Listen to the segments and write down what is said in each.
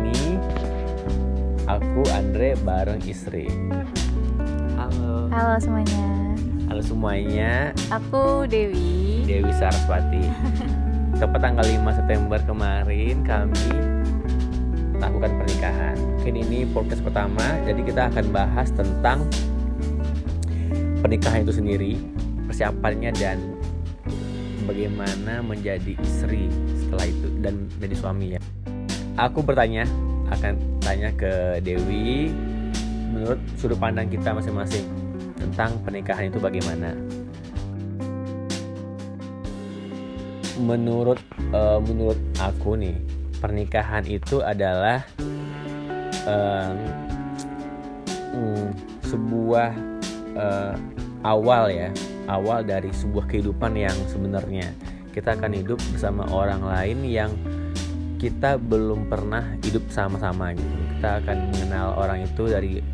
ini aku Andre bareng istri. Halo. Halo semuanya, Halo semuanya, aku Dewi. Dewi Saraswati. Tepat tanggal 5 September kemarin kami lakukan pernikahan. Mungkin ini podcast pertama, jadi kita akan bahas tentang pernikahan itu sendiri, persiapannya dan bagaimana menjadi istri setelah itu dan menjadi suami ya. Aku bertanya, akan tanya ke Dewi menurut sudut pandang kita masing-masing tentang pernikahan itu bagaimana. Menurut eh, menurut aku nih, pernikahan itu adalah em, mm, sebuah eh, awal ya, awal dari sebuah kehidupan yang sebenarnya kita akan hidup bersama orang lain yang kita belum pernah hidup sama-sama gitu. Kita akan mengenal orang itu dari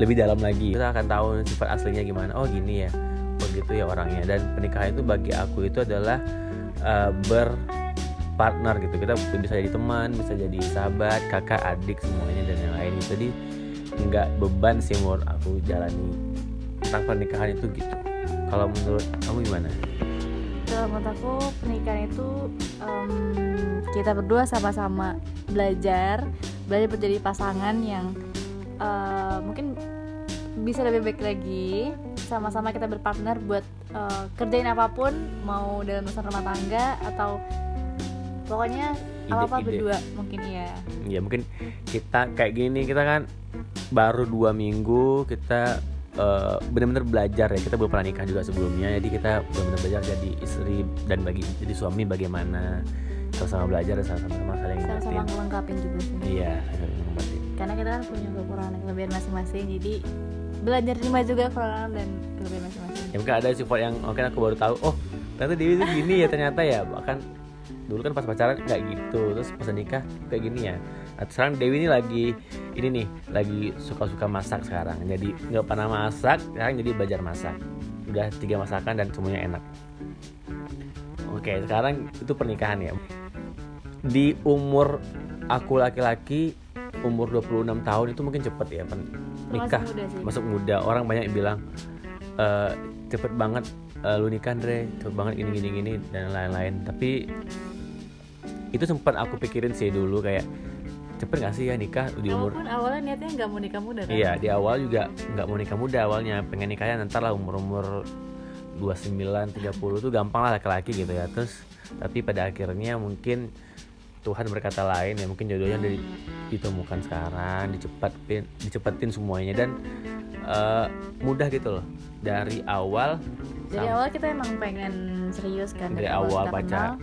lebih dalam lagi. Kita akan tahu sifat aslinya gimana. Oh gini ya, oh gitu ya orangnya. Dan pernikahan itu bagi aku itu adalah uh, berpartner gitu. Kita bisa jadi teman, bisa jadi sahabat, kakak, adik semuanya dan yang lain. Jadi nggak beban sih menurut aku jalani tentang pernikahan itu gitu. Kalau menurut kamu gimana? Kalau menurut aku pernikahan itu em, kita berdua sama-sama belajar, belajar menjadi pasangan yang eh, mungkin bisa lebih baik lagi. Sama-sama kita berpartner buat eh, kerjain apa pun, mau dalam urusan rumah tangga atau pokoknya apa-apa Ide-ide. berdua mungkin ya. ya mungkin kita kayak gini kita kan baru dua minggu kita eh, benar-benar belajar ya. Kita belum pernah nikah juga sebelumnya jadi kita benar-benar belajar jadi istri dan bagi jadi suami bagaimana sama-sama belajar dan sama-sama saling Sama-sama ngelengkapin juga sih. iya karena kita kan punya kekurangan kelebihan masing-masing jadi belajar terima juga kekurangan dan kelebihan masing-masing. Ya mungkin ada sifat yang mungkin aku baru tahu oh ternyata Dewi itu gini ya ternyata ya. Bahkan dulu kan pas pacaran kayak gitu terus pas nikah kayak gini ya sekarang Dewi ini lagi ini nih lagi suka-suka masak sekarang. Jadi nggak pernah masak sekarang jadi belajar masak. Udah tiga masakan dan semuanya enak. Oke sekarang itu pernikahan ya. Di umur aku laki-laki umur 26 tahun itu mungkin cepet ya pen- nikah. Termasuk muda sih. Masuk muda. Orang banyak yang bilang "Eh, cepet banget eh, lu nikah Andre. Cepet banget gini gini gini dan lain-lain. Tapi itu sempat aku pikirin sih dulu kayak cepet gak sih ya nikah di umur Walaupun awalnya niatnya nggak mau nikah muda kan? iya di awal juga nggak mau nikah muda awalnya pengen nikahnya ntar lah umur umur 29 30 tuh gampang lah laki-laki gitu ya terus tapi pada akhirnya mungkin Tuhan berkata lain ya mungkin jodohnya udah di- ditemukan sekarang dicepetin dicepetin semuanya dan eh, mudah gitu loh dari awal Dari awal kita emang pengen serius kan Dari awal kita pacar. kenal.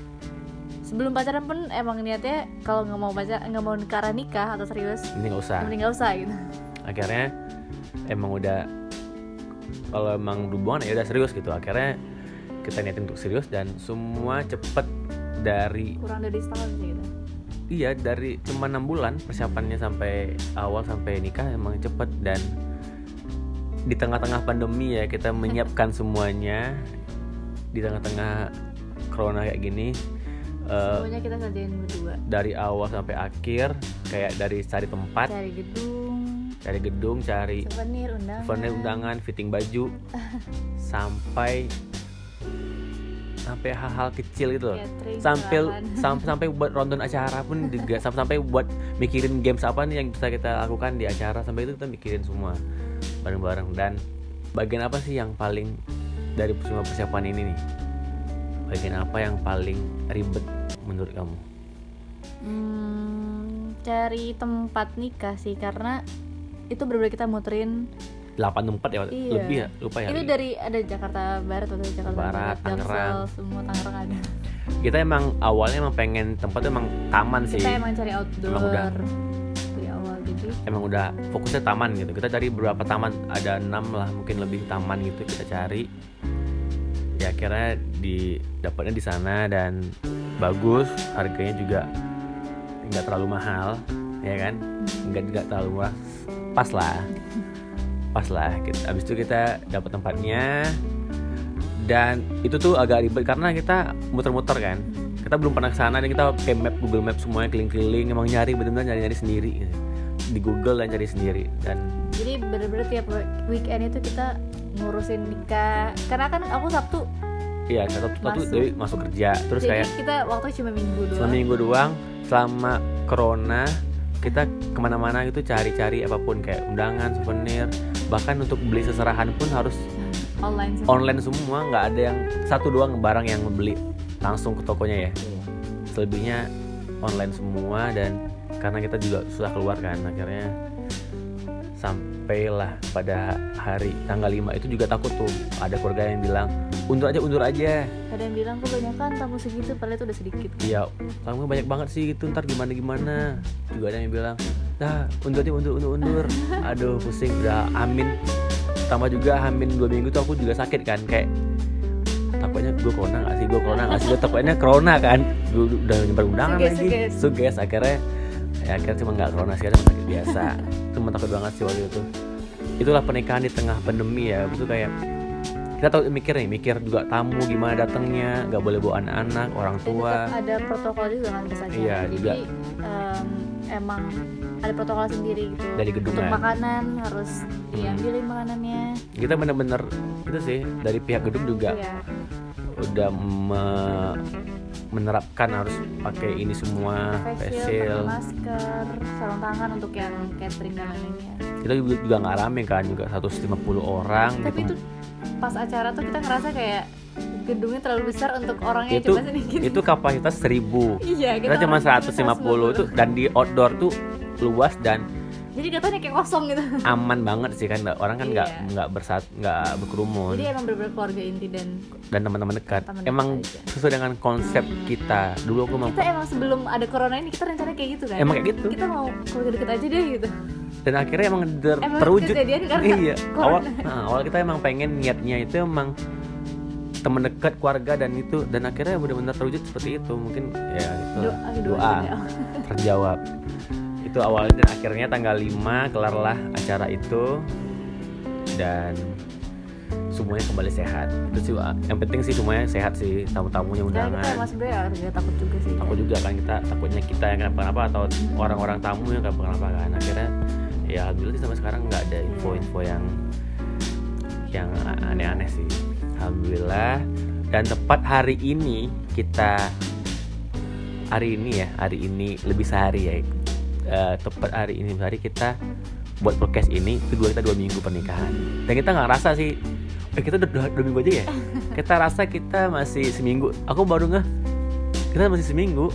Sebelum pacaran pun emang niatnya kalau nggak mau pacar nggak mau karena nikah atau serius, ini nggak usah mending nggak usah gitu. akhirnya emang udah kalau emang hubungan ya udah serius gitu akhirnya kita niatin untuk serius dan semua cepet dari Kurang dari setahun sih gitu. iya dari cuma enam bulan persiapannya sampai awal sampai nikah emang cepet dan di tengah-tengah pandemi ya kita menyiapkan semuanya di tengah-tengah corona kayak gini Semuanya kita kerjain berdua. dari awal sampai akhir kayak dari cari tempat Cari gedung, cari gedung cari souvenir, undangan. souvenir undangan fitting baju. Sampai sampai hal-hal kecil gitu loh. Catering, sampai sampai sampai buat ronton acara pun juga. Sampai sampai buat mikirin games apa nih yang bisa kita lakukan di acara. Sampai itu kita mikirin semua bareng-bareng. Dan bagian apa sih yang paling dari semua persiapan ini nih? Bagian apa yang paling ribet menurut kamu? Hmm, cari tempat nikah sih karena itu benar-benar kita muterin. 8 tempat ya? Iya. lebih ya? Lupa ya ini dari ada Jakarta Barat atau Jakarta Barat, Jaksel, Tangerang. semua Tangerang ada. Kita emang awalnya emang pengen tempat emang taman sih. kita emang cari outdoor. Emang udah. dari awal jadi emang udah fokusnya taman gitu. Kita cari beberapa taman ada enam lah mungkin lebih taman gitu kita cari. Ya akhirnya di dapatnya di sana dan bagus harganya juga nggak terlalu mahal ya kan? Nggak nggak terlalu murah. Pas lah. Pas lah abis itu kita dapat tempatnya. Dan itu tuh agak ribet karena kita muter-muter kan. Kita belum pernah ke sana dan kita kayak map Google Map semuanya keliling-keliling emang nyari benar-benar nyari-nyari sendiri. Di Google dan cari sendiri. Dan jadi bener-bener tiap weekend itu kita ngurusin nikah. Karena kan aku sabtu iya satu satu Masuk. Dewi masuk kerja. Terus jadi kayak kita waktu cuma minggu doang. selama minggu doang selama corona kita ke mana-mana gitu cari-cari apa pun kayak undangan souvenir bahkan untuk beli seserahan pun harus online sih online semua nggak ada yang satu doang barang yang beli langsung ke tokonya ya. Selebihnya online semua dan karena kita juga susah keluar kan akhirnya sampailah pada hari tanggal 5 itu juga takut tuh. Ada keluarga yang bilang undur aja undur aja. Ada yang bilang kebanyakan tamu segitu padahal itu udah sedikit. Iya tamu banyak banget sih itu ntar gimana gimana? Juga ada yang bilang nah undur aja undur undur undur. Aduh pusing. Udah amin. Tambah juga amin dua minggu tuh aku juga sakit kan kayak takutnya gue corona gak sih? Gue corona gak sih? Gue takutnya corona kan. Gue udah nyebar undangan Suges, lagi. suges. suges akhirnya ya akhirnya cuma nggak corona sih ada sakit biasa. Cuma takut banget sih waktu itu. Itulah pernikahan di tengah pandemi ya. Itu kayak kita tahu mikir nih mikir juga tamu gimana datangnya nggak boleh bawa anak-anak orang tua. tetap ada protokol juga kan acara Iya, jadi juga. em, emang ada protokol sendiri gitu. Dari gedung untuk kan? makanan harus diambilin makanannya. Kita bener-bener itu sih dari pihak gedung juga Iya. udah me- menerapkan harus pakai ini semua pakai shield. masker, sarung tangan untuk yang catering dan lainnya. kita juga nggak rame kan juga 150 orang Tapi gitu itu pas acara tuh kita ngerasa kayak gedungnya terlalu besar untuk orangnya itu cuma sedikit. itu kapasitas 1000 iya, kita cuma orangnya 150 itu dan di outdoor tuh luas dan Jadi katanya kayak kosong gitu. aman banget sih kan orang kan nggak Iya. nggak bersat nggak berkerumun Jadi emang bener-bener keluarga inti dan dan teman-teman dekat Teman dekat emang aja. sesuai dengan konsep kita dulu aku mau kita emang sebelum ada corona ini kita rencana kayak gitu kan. Emang kayak gitu. Kita mau keluarga deket aja deh gitu. dan akhirnya emang der- Emang terwujud iya corona. awal nah, awal kita emang pengen niatnya itu emang teman dekat keluarga dan itu dan akhirnya benar-benar terwujud seperti itu mungkin ya itu Doa, doa, doa doa. terjawab itu awalnya dan akhirnya tanggal 5 kelarlah acara itu. Dan semuanya kembali sehat. Itu sih yang penting sih semuanya sehat sih. Tamu-tamunya kita undangan. Emang sebenarnya agak takut juga sih. aku juga kan kita takutnya kita yang kenapa-napa atau orang-orang tamu yang kenapa-napa kan. Akhirnya ya alhamdulillah sih sampai sekarang nggak ada info-info yang yang aneh-aneh sih. Alhamdulillah. Dan tepat hari ini kita hari ini ya hari ini lebih sehari ya Eh, tepat hari ini hari kita buat podcast ini kedua kita dua minggu pernikahan dan kita nggak rasa sih eh kita udah dua, dua minggu aja ya kita rasa kita masih seminggu aku baru nggak kita masih seminggu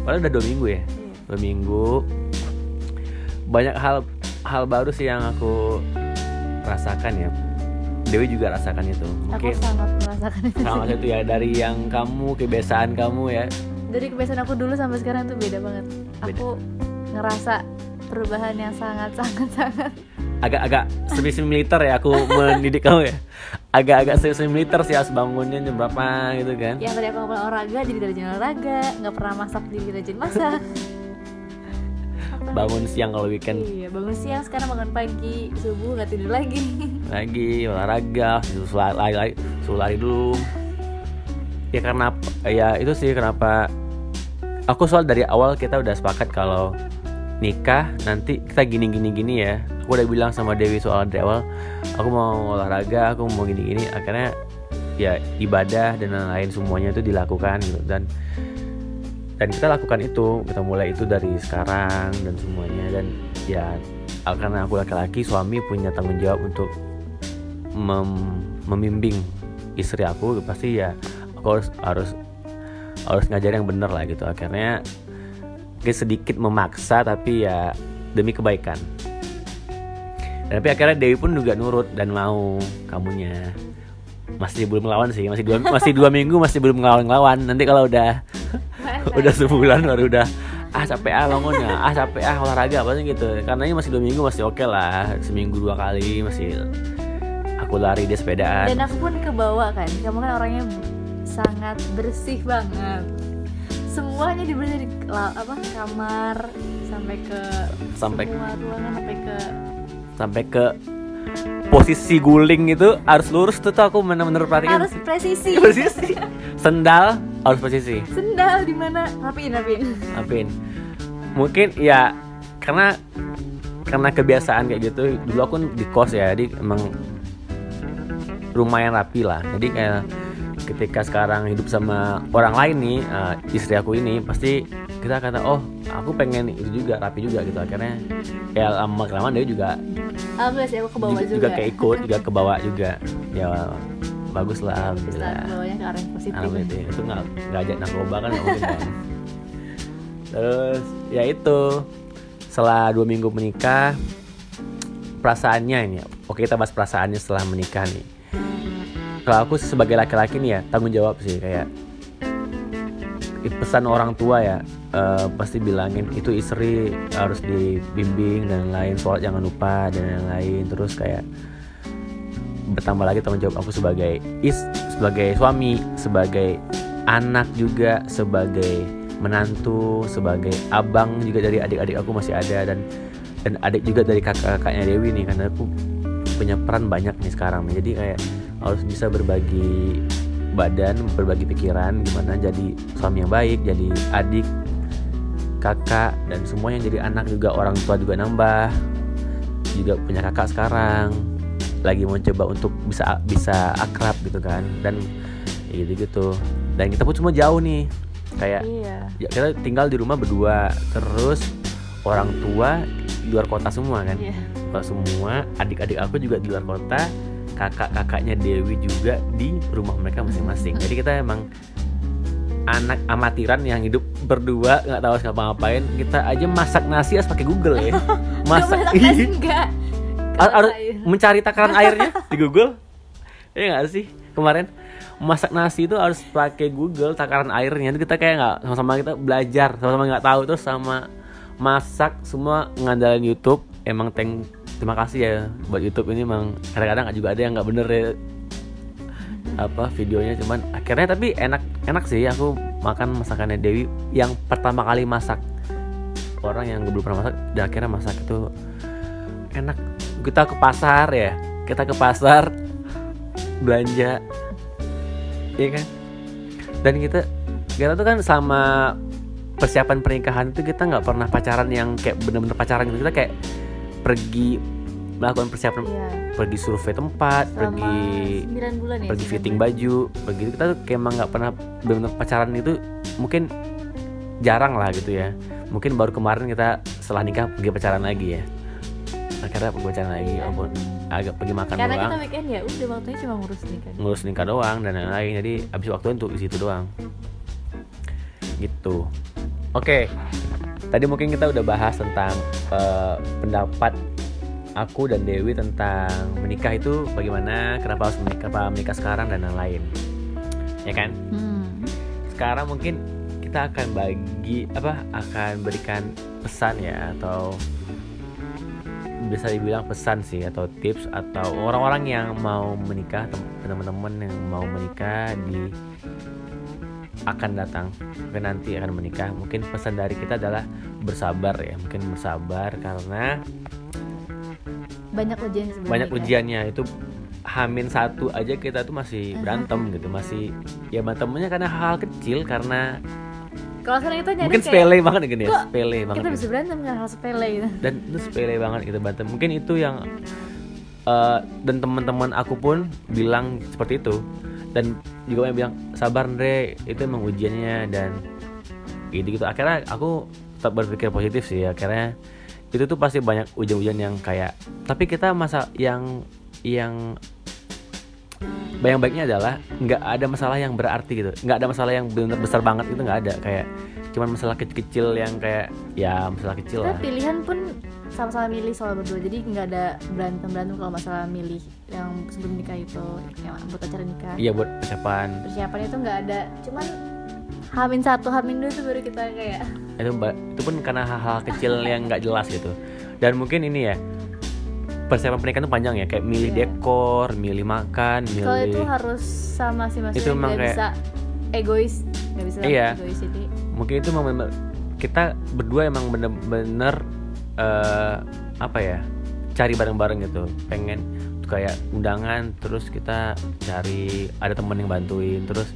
padahal udah dua minggu ya Iya. dua minggu banyak hal hal baru sih yang aku rasakan ya Dewi juga rasakan itu Aku mungkin sangat merasakan itu. sama sih. itu ya dari yang kamu kebiasaan kamu ya Dari kebiasaan aku dulu sampai sekarang tuh beda banget. Beda. Aku ngerasa perubahan yang sangat sangat sangat. Agak-agak semi semi militer ya aku mendidik kamu ya. Agak-agak semi semi militer sih harus bangunnya jam berapa gitu kan. Yang tadi aku ngomong olahraga jadi dari rajin olahraga nggak pernah masak jadi rajin masak. Bangun siang kalau weekend. Iya bangun siang sekarang bangun pagi subuh nggak tidur lagi. Lagi olahraga lari, lari, lari dulu. Ya karena ya itu sih kenapa aku soal dari awal kita udah sepakat kalau nikah nanti kita gini gini gini ya. Aku udah bilang sama Dewi soal dari awal aku mau olahraga aku mau gini gini akhirnya ya ibadah dan lain-lain semuanya itu dilakukan gitu. Dan dan kita lakukan itu kita mulai itu dari sekarang dan semuanya. Dan ya karena aku laki-laki suami punya tanggung jawab untuk mem- membimbing istri aku pasti ya aku harus harus harus ngajar yang bener lah gitu. Akhirnya mungkin sedikit memaksa tapi ya demi kebaikan. Dan tapi akhirnya Dewi pun juga nurut dan mau kamunya. Masih belum melawan sih masih dua masih dua minggu masih belum ngelawan ngelawan. Nanti kalau udah udah sebulan baru udah ah capek ah bangunnya ah capek ah olahraga apa sih gitu. Karena ini masih dua minggu masih oke lah. Seminggu dua kali masih aku lari dia sepedaan. Dan aku pun kebawa kan kamu kan orangnya sangat bersih banget semuanya dibersih dari apa kamar sampai ke Sampai- semua ruangan sampai ke sampai ke posisi guling itu harus lurus tuh, tuh aku bener-bener perhatikan harus presisi. Posisi sendal harus posisi sendal di mana? Rapiin rapiin Apin mungkin ya karena karena kebiasaan kayak gitu dulu aku di kos ya jadi emang lumayan rapi lah. Jadi kayak ketika sekarang hidup sama orang lain nih eh, istri aku ini pasti kita kata oh aku pengen itu juga rapi juga gitu akhirnya ya lama kelamaan dia juga alhamdulillah sih aku ke bawah juga, juga, juga kayak ikut juga ke bawah juga ya bagus lah alhamdulillah bawahnya ke arah yang positif Alhamdulillah itu nggak nggak ajak narkoba kan nggak mungkin kan. Terus ya itu setelah dua minggu menikah perasaannya ini ya. Oke kita bahas perasaannya setelah menikah nih. Kalau aku sebagai laki-laki nih ya tanggung jawab sih kayak pesan orang tua ya eh, pasti bilangin itu istri harus dibimbing dan lain sholat jangan lupa dan lain-lain terus kayak bertambah lagi tanggung jawab aku sebagai is sebagai suami sebagai anak juga sebagai menantu sebagai abang juga dari adik-adik aku masih ada dan dan adik juga dari kakak-kakaknya Dewi nih karena aku punya peran banyak nih sekarang nih. Jadi kayak harus bisa berbagi badan berbagi pikiran gimana jadi suami yang baik jadi adik kakak dan semua yang jadi anak juga orang tua juga nambah juga punya kakak sekarang lagi mau coba untuk bisa bisa akrab gitu kan dan ya gitu gitu. Dan kita pun semua jauh nih kayak iya. ya kita tinggal di rumah berdua terus orang tua di luar kota semua kan? Kalau semua adik-adik aku juga di luar kota kakak-kakaknya Dewi juga di rumah mereka masing-masing. Jadi kita emang anak amatiran yang hidup berdua nggak tahu harus ngapa-ngapain kita aja masak nasi harus pakai Google ya. Masak Nggak masak nasi, enggak? Har- harus Air. mencari takaran airnya di Google. Ya nggak sih? Kemarin masak nasi itu harus pakai Google takaran airnya. Itu kita kayak nggak sama-sama kita belajar sama-sama nggak tahu terus sama masak semua ngandalin YouTube. Emang thank terima kasih ya buat YouTube ini emang kadang-kadang juga ada yang nggak bener ya apa videonya cuman akhirnya tapi enak enak sih. Aku makan masakannya Dewi. Yang pertama kali masak orang yang belum pernah masak dan akhirnya masak itu enak. Kita ke pasar ya kita ke pasar belanja iya kan? Dan kita kita tuh kan sama persiapan pernikahan itu kita nggak pernah pacaran yang kayak bener-bener pacaran gitu. Kita kayak pergi melakukan persiapan iya. pergi survei tempat selama pergi 9 bulan ya pergi fitting bulan. baju begitu kita tuh kayak emang nggak pernah benar-benar pacaran itu mungkin jarang lah gitu ya. Mungkin baru kemarin kita setelah nikah pergi pacaran lagi ya. Akhirnya pergi pacaran lagi Iya. walaupun agak pergi makan karena doang. kita weekend ya udah waktunya cuma ngurus nikah. Ngurus nikah doang dan lain-lain jadi habis waktu untuk di situ doang. Gitu oke. Tadi mungkin kita udah bahas tentang eh, pendapat aku dan Dewi tentang menikah itu bagaimana kenapa harus menikah kenapa menikah sekarang dan lain-lain. Ya kan? Hmm. sekarang mungkin kita akan bagi apa akan berikan pesan ya atau bisa dibilang pesan sih atau tips atau orang-orang yang mau menikah tem- teman-teman yang mau menikah di akan datang mungkin nanti akan menikah. Mungkin pesan dari kita adalah bersabar ya mungkin bersabar karena banyak ujian sebelum banyak nikah. ujiannya. Itu hamin satu aja kita tuh masih berantem gitu masih ya berantemnya karena hal kecil karena kalau sekarang itu nyari mungkin kayak, sepele banget gitu ya sepele banget kita gitu. bisa berantem nggak hal sepele gitu? Dan itu sepele banget gitu berantem. Mungkin itu yang eh, dan teman-teman aku pun bilang seperti itu. Dan juga yang bilang sabar Andre. Itu emang ujiannya dan gitu gitu akhirnya aku tetap berpikir positif sih. Akhirnya itu tuh pasti banyak ujian-ujian yang kayak tapi kita masa yang yang bayang baiknya adalah nggak ada masalah yang berarti gitu. Nggak ada masalah yang benar besar banget itu nggak ada. Kayak cuman masalah kecil-kecil yang kayak ya masalah kecil kita lah. pilihan pun sama-sama milih soal berdua. Jadi nggak ada berantem berantem kalau masalah milih yang sebelum nikah itu yang buat acara nikah. Iya buat persiapan. Persiapan itu nggak ada. Cuman hamin satu hamin dua itu baru kita kayak itu itu pun karena hal-hal kecil yang nggak jelas gitu. Dan mungkin ini ya persiapan pernikahan itu panjang ya. Kayak milih Iya. dekor milih makan kalau itu milih harus sama sih maksudnya Itu emang nggak kayak- bisa egois nggak bisa Iya. egois jadi mungkin itu memang kita berdua emang bener-bener eh, apa ya cari bareng-bareng gitu. Pengen kayak undangan terus kita cari ada temen yang bantuin terus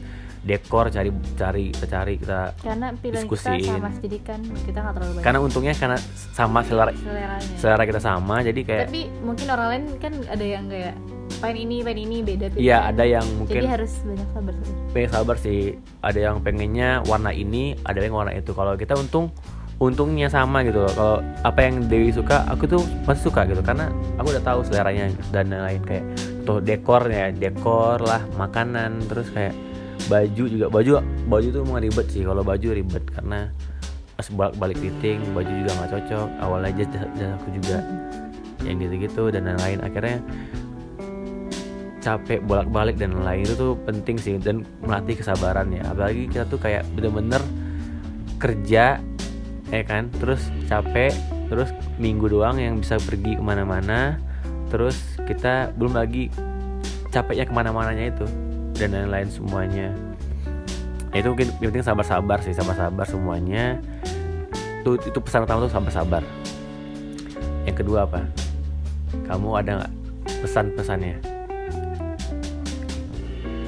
dekor cari cari kita cari kita karena pilihan Diskusiin. kita sama jadi kan kita nggak terlalu banyak. Karena untungnya karena sama selera seleranya. selera kita sama jadi kayak tapi mungkin orang lain kan ada yang kayak pengen ini pengen ini beda beda. Iya ada yang mungkin jadi harus banyak sabar sih. pengen sabar sih. Ada yang pengennya warna ini ada yang warna itu. Kalau kita untung untungnya sama gitu loh. Kalau apa yang Dewi suka aku tuh pasti suka gitu karena aku udah tahu seleranya dan lain-lain. Kayak tuh dekornya dekor lah makanan terus kayak baju juga. Baju baju tuh emang ribet sih. Kalau baju ribet karena pas balik balik fitting baju juga nggak cocok. Awalnya jas jas jas aku juga yang gitu-gitu dan lain-lain. Akhirnya capek bolak-balik dan lain itu tuh penting sih dan melatih kesabaran ya. Apalagi kita tuh kayak bener-bener kerja ya kan? Terus capek terus minggu doang yang bisa pergi ke mana-mana. Terus kita belum lagi capeknya ke mana-mananya itu dan lain-lain semuanya. Ya, itu mungkin yang penting sabar-sabar sih sabar-sabar semuanya. Itu itu pesan pertama tuh sabar-sabar. Yang kedua apa? Kamu ada nggak pesan-pesannya?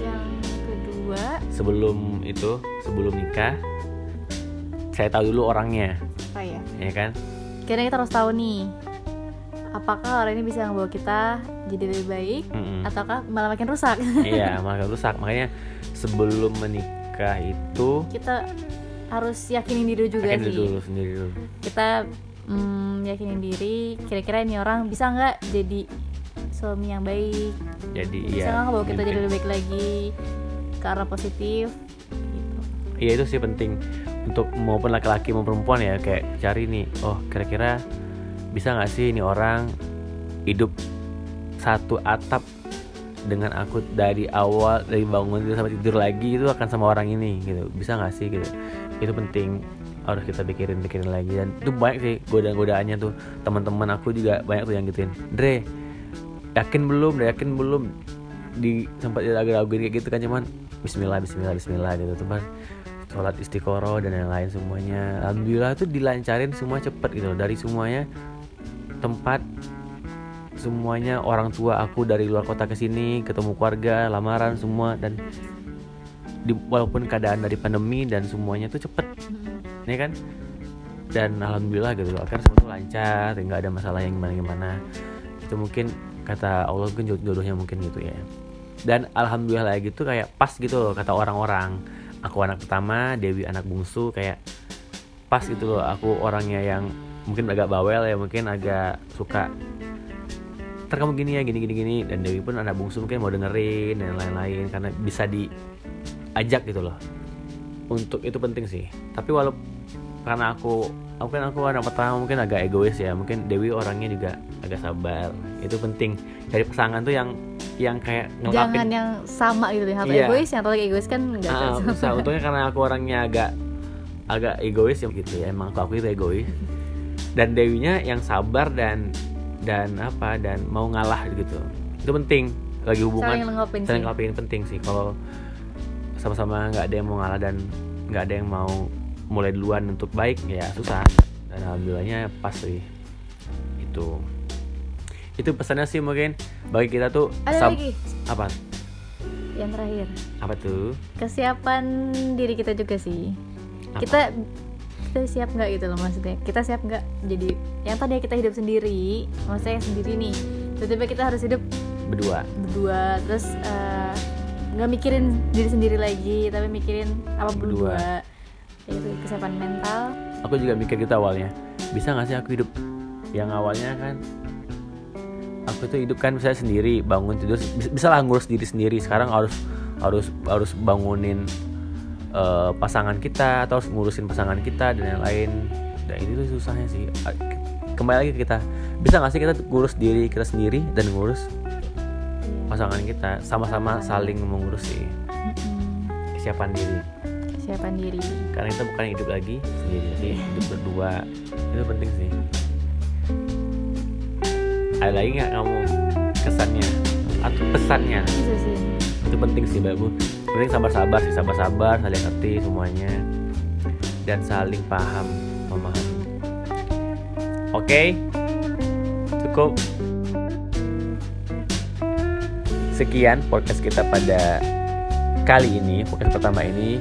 Yang kedua sebelum itu sebelum nikah saya tahu dulu orangnya. Apa ya ya kan? Karena kita harus tahu nih apakah orang ini bisa membawa kita jadi lebih baik Mm-mm. ataukah malah makin rusak? Iya malah rusak. Makanya sebelum menikah itu kita harus yakinin diri juga yakin sih. dulu sendiri dulu. Kita mm, yakinin diri kira-kira ini orang bisa nggak jadi suami yang baik? Jadi bisa iya nggak bawa kita jadi lebih baik lagi ke arah positif? Gitu iya itu sih penting untuk maupun laki-laki maupun perempuan ya kayak cari nih oh kira-kira bisa nggak sih ini orang hidup satu atap dengan aku dari awal dari bangun tidur sampai tidur lagi itu akan sama orang ini gitu. Bisa nggak sih gitu? Itu penting harus kita pikirin pikirin lagi. Dan itu banyak sih godaan godaannya tuh. Teman-teman aku juga banyak tuh yang gituin. Dre yakin belum Dre? Yakin belum? Di sempat ragu-raguin kayak gitu kan cuman Bismillah Bismillah Bismillah gitu. Teman sholat istiqoroh dan yang lain semuanya. Alhamdulillah tuh dilancarin semua cepet gitu dari semuanya tempat semuanya orang tua aku dari luar kota ke sini ketemu keluarga lamaran semua dan di, walaupun keadaan dari pandemi dan semuanya tuh cepet ya kan? Dan alhamdulillah gitu loh akhirnya semua lancar nggak ada masalah yang gimana gimana itu mungkin kata Allah mungkin jod- jodohnya mungkin gitu ya. Dan alhamdulillah gitu kayak pas gitu loh kata orang-orang aku anak pertama Dewi anak bungsu kayak pas gitu loh aku orangnya yang mungkin agak bawel ya mungkin agak suka ntar kamu gini ya gini gini gini. Dan Dewi pun anak bungsu mungkin mau dengerin dan lain-lain karena bisa diajak gitu loh. Untuk itu penting sih. Tapi walau karena aku kan aku anak pertama mungkin agak egois ya mungkin Dewi orangnya juga agak sabar. Itu penting. Dari pasangan tuh yang yang kayak jangan ngelengkapin yang sama gitu deh satu Iya. egois yang lagi egois kan nggak Ah, cocok. bisa. Untungnya karena aku orangnya agak agak egois ya gitu ya. Emang aku aku itu egois. Dan Dewinya yang sabar dan dan apa dan mau ngalah gitu. Itu penting. Lagi hubungan. Saling lengkapin saling penting sih. Kalau sama-sama nggak ada yang mau ngalah dan nggak ada yang mau mulai duluan untuk baik ya susah. Dan alhamdulillahnya pas sih. Itu. Itu pesannya sih mungkin bagi kita tuh ada sab- lagi? Apa? Yang terakhir. Apa tuh? Kesiapan diri kita juga sih. Apa? kita kita siap nggak gitu loh maksudnya? Kita siap nggak jadi yang tadi kita hidup sendiri maksudnya yang sendiri nih. Tiba-tiba kita harus hidup berdua. berdua terus eh, nggak mikirin diri sendiri lagi tapi mikirin apa Berdua. berdua. Ya itu kesiapan mental. Aku juga mikir gitu awalnya. Bisa nggak sih aku hidup? Yang awalnya kan aku tuh hidup kan bisa sendiri bangun tidur bisa, lah ngurus diri sendiri. Sekarang harus harus harus bangunin eh, pasangan kita atau harus ngurusin pasangan kita dan yang lain. Dan itu tuh susahnya sih. Kembali lagi ke kita. Bisa nggak sih kita ngurus diri kita sendiri dan ngurus pasangan kita? Sama-sama saling mengurus sih kesiapan diri. Kesiapan diri. Karena kita bukan hidup lagi sendiri tapi hidup berdua. Itu penting sih ada lagi nggak kamu? Kesannya? Atau pesannya? Itu sih. Itu penting sih mbak bu penting sabar-sabar sih sabar-sabar saling ngerti semuanya. Dan saling paham memahami. Oke? Cukup. Sekian podcast kita pada kali ini podcast pertama ini.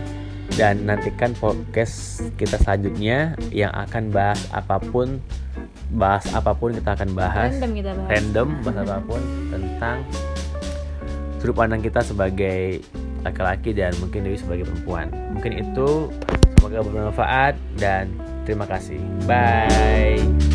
Dan nantikan podcast kita selanjutnya yang akan bahas apa pun bahas apa pun kita akan bahas. Random kita bahas. Random bahas apa pun tentang sudut pandang kita sebagai laki-laki dan mungkin Dewi sebagai perempuan. Mungkin itu. Semoga bermanfaat dan terima kasih. Bye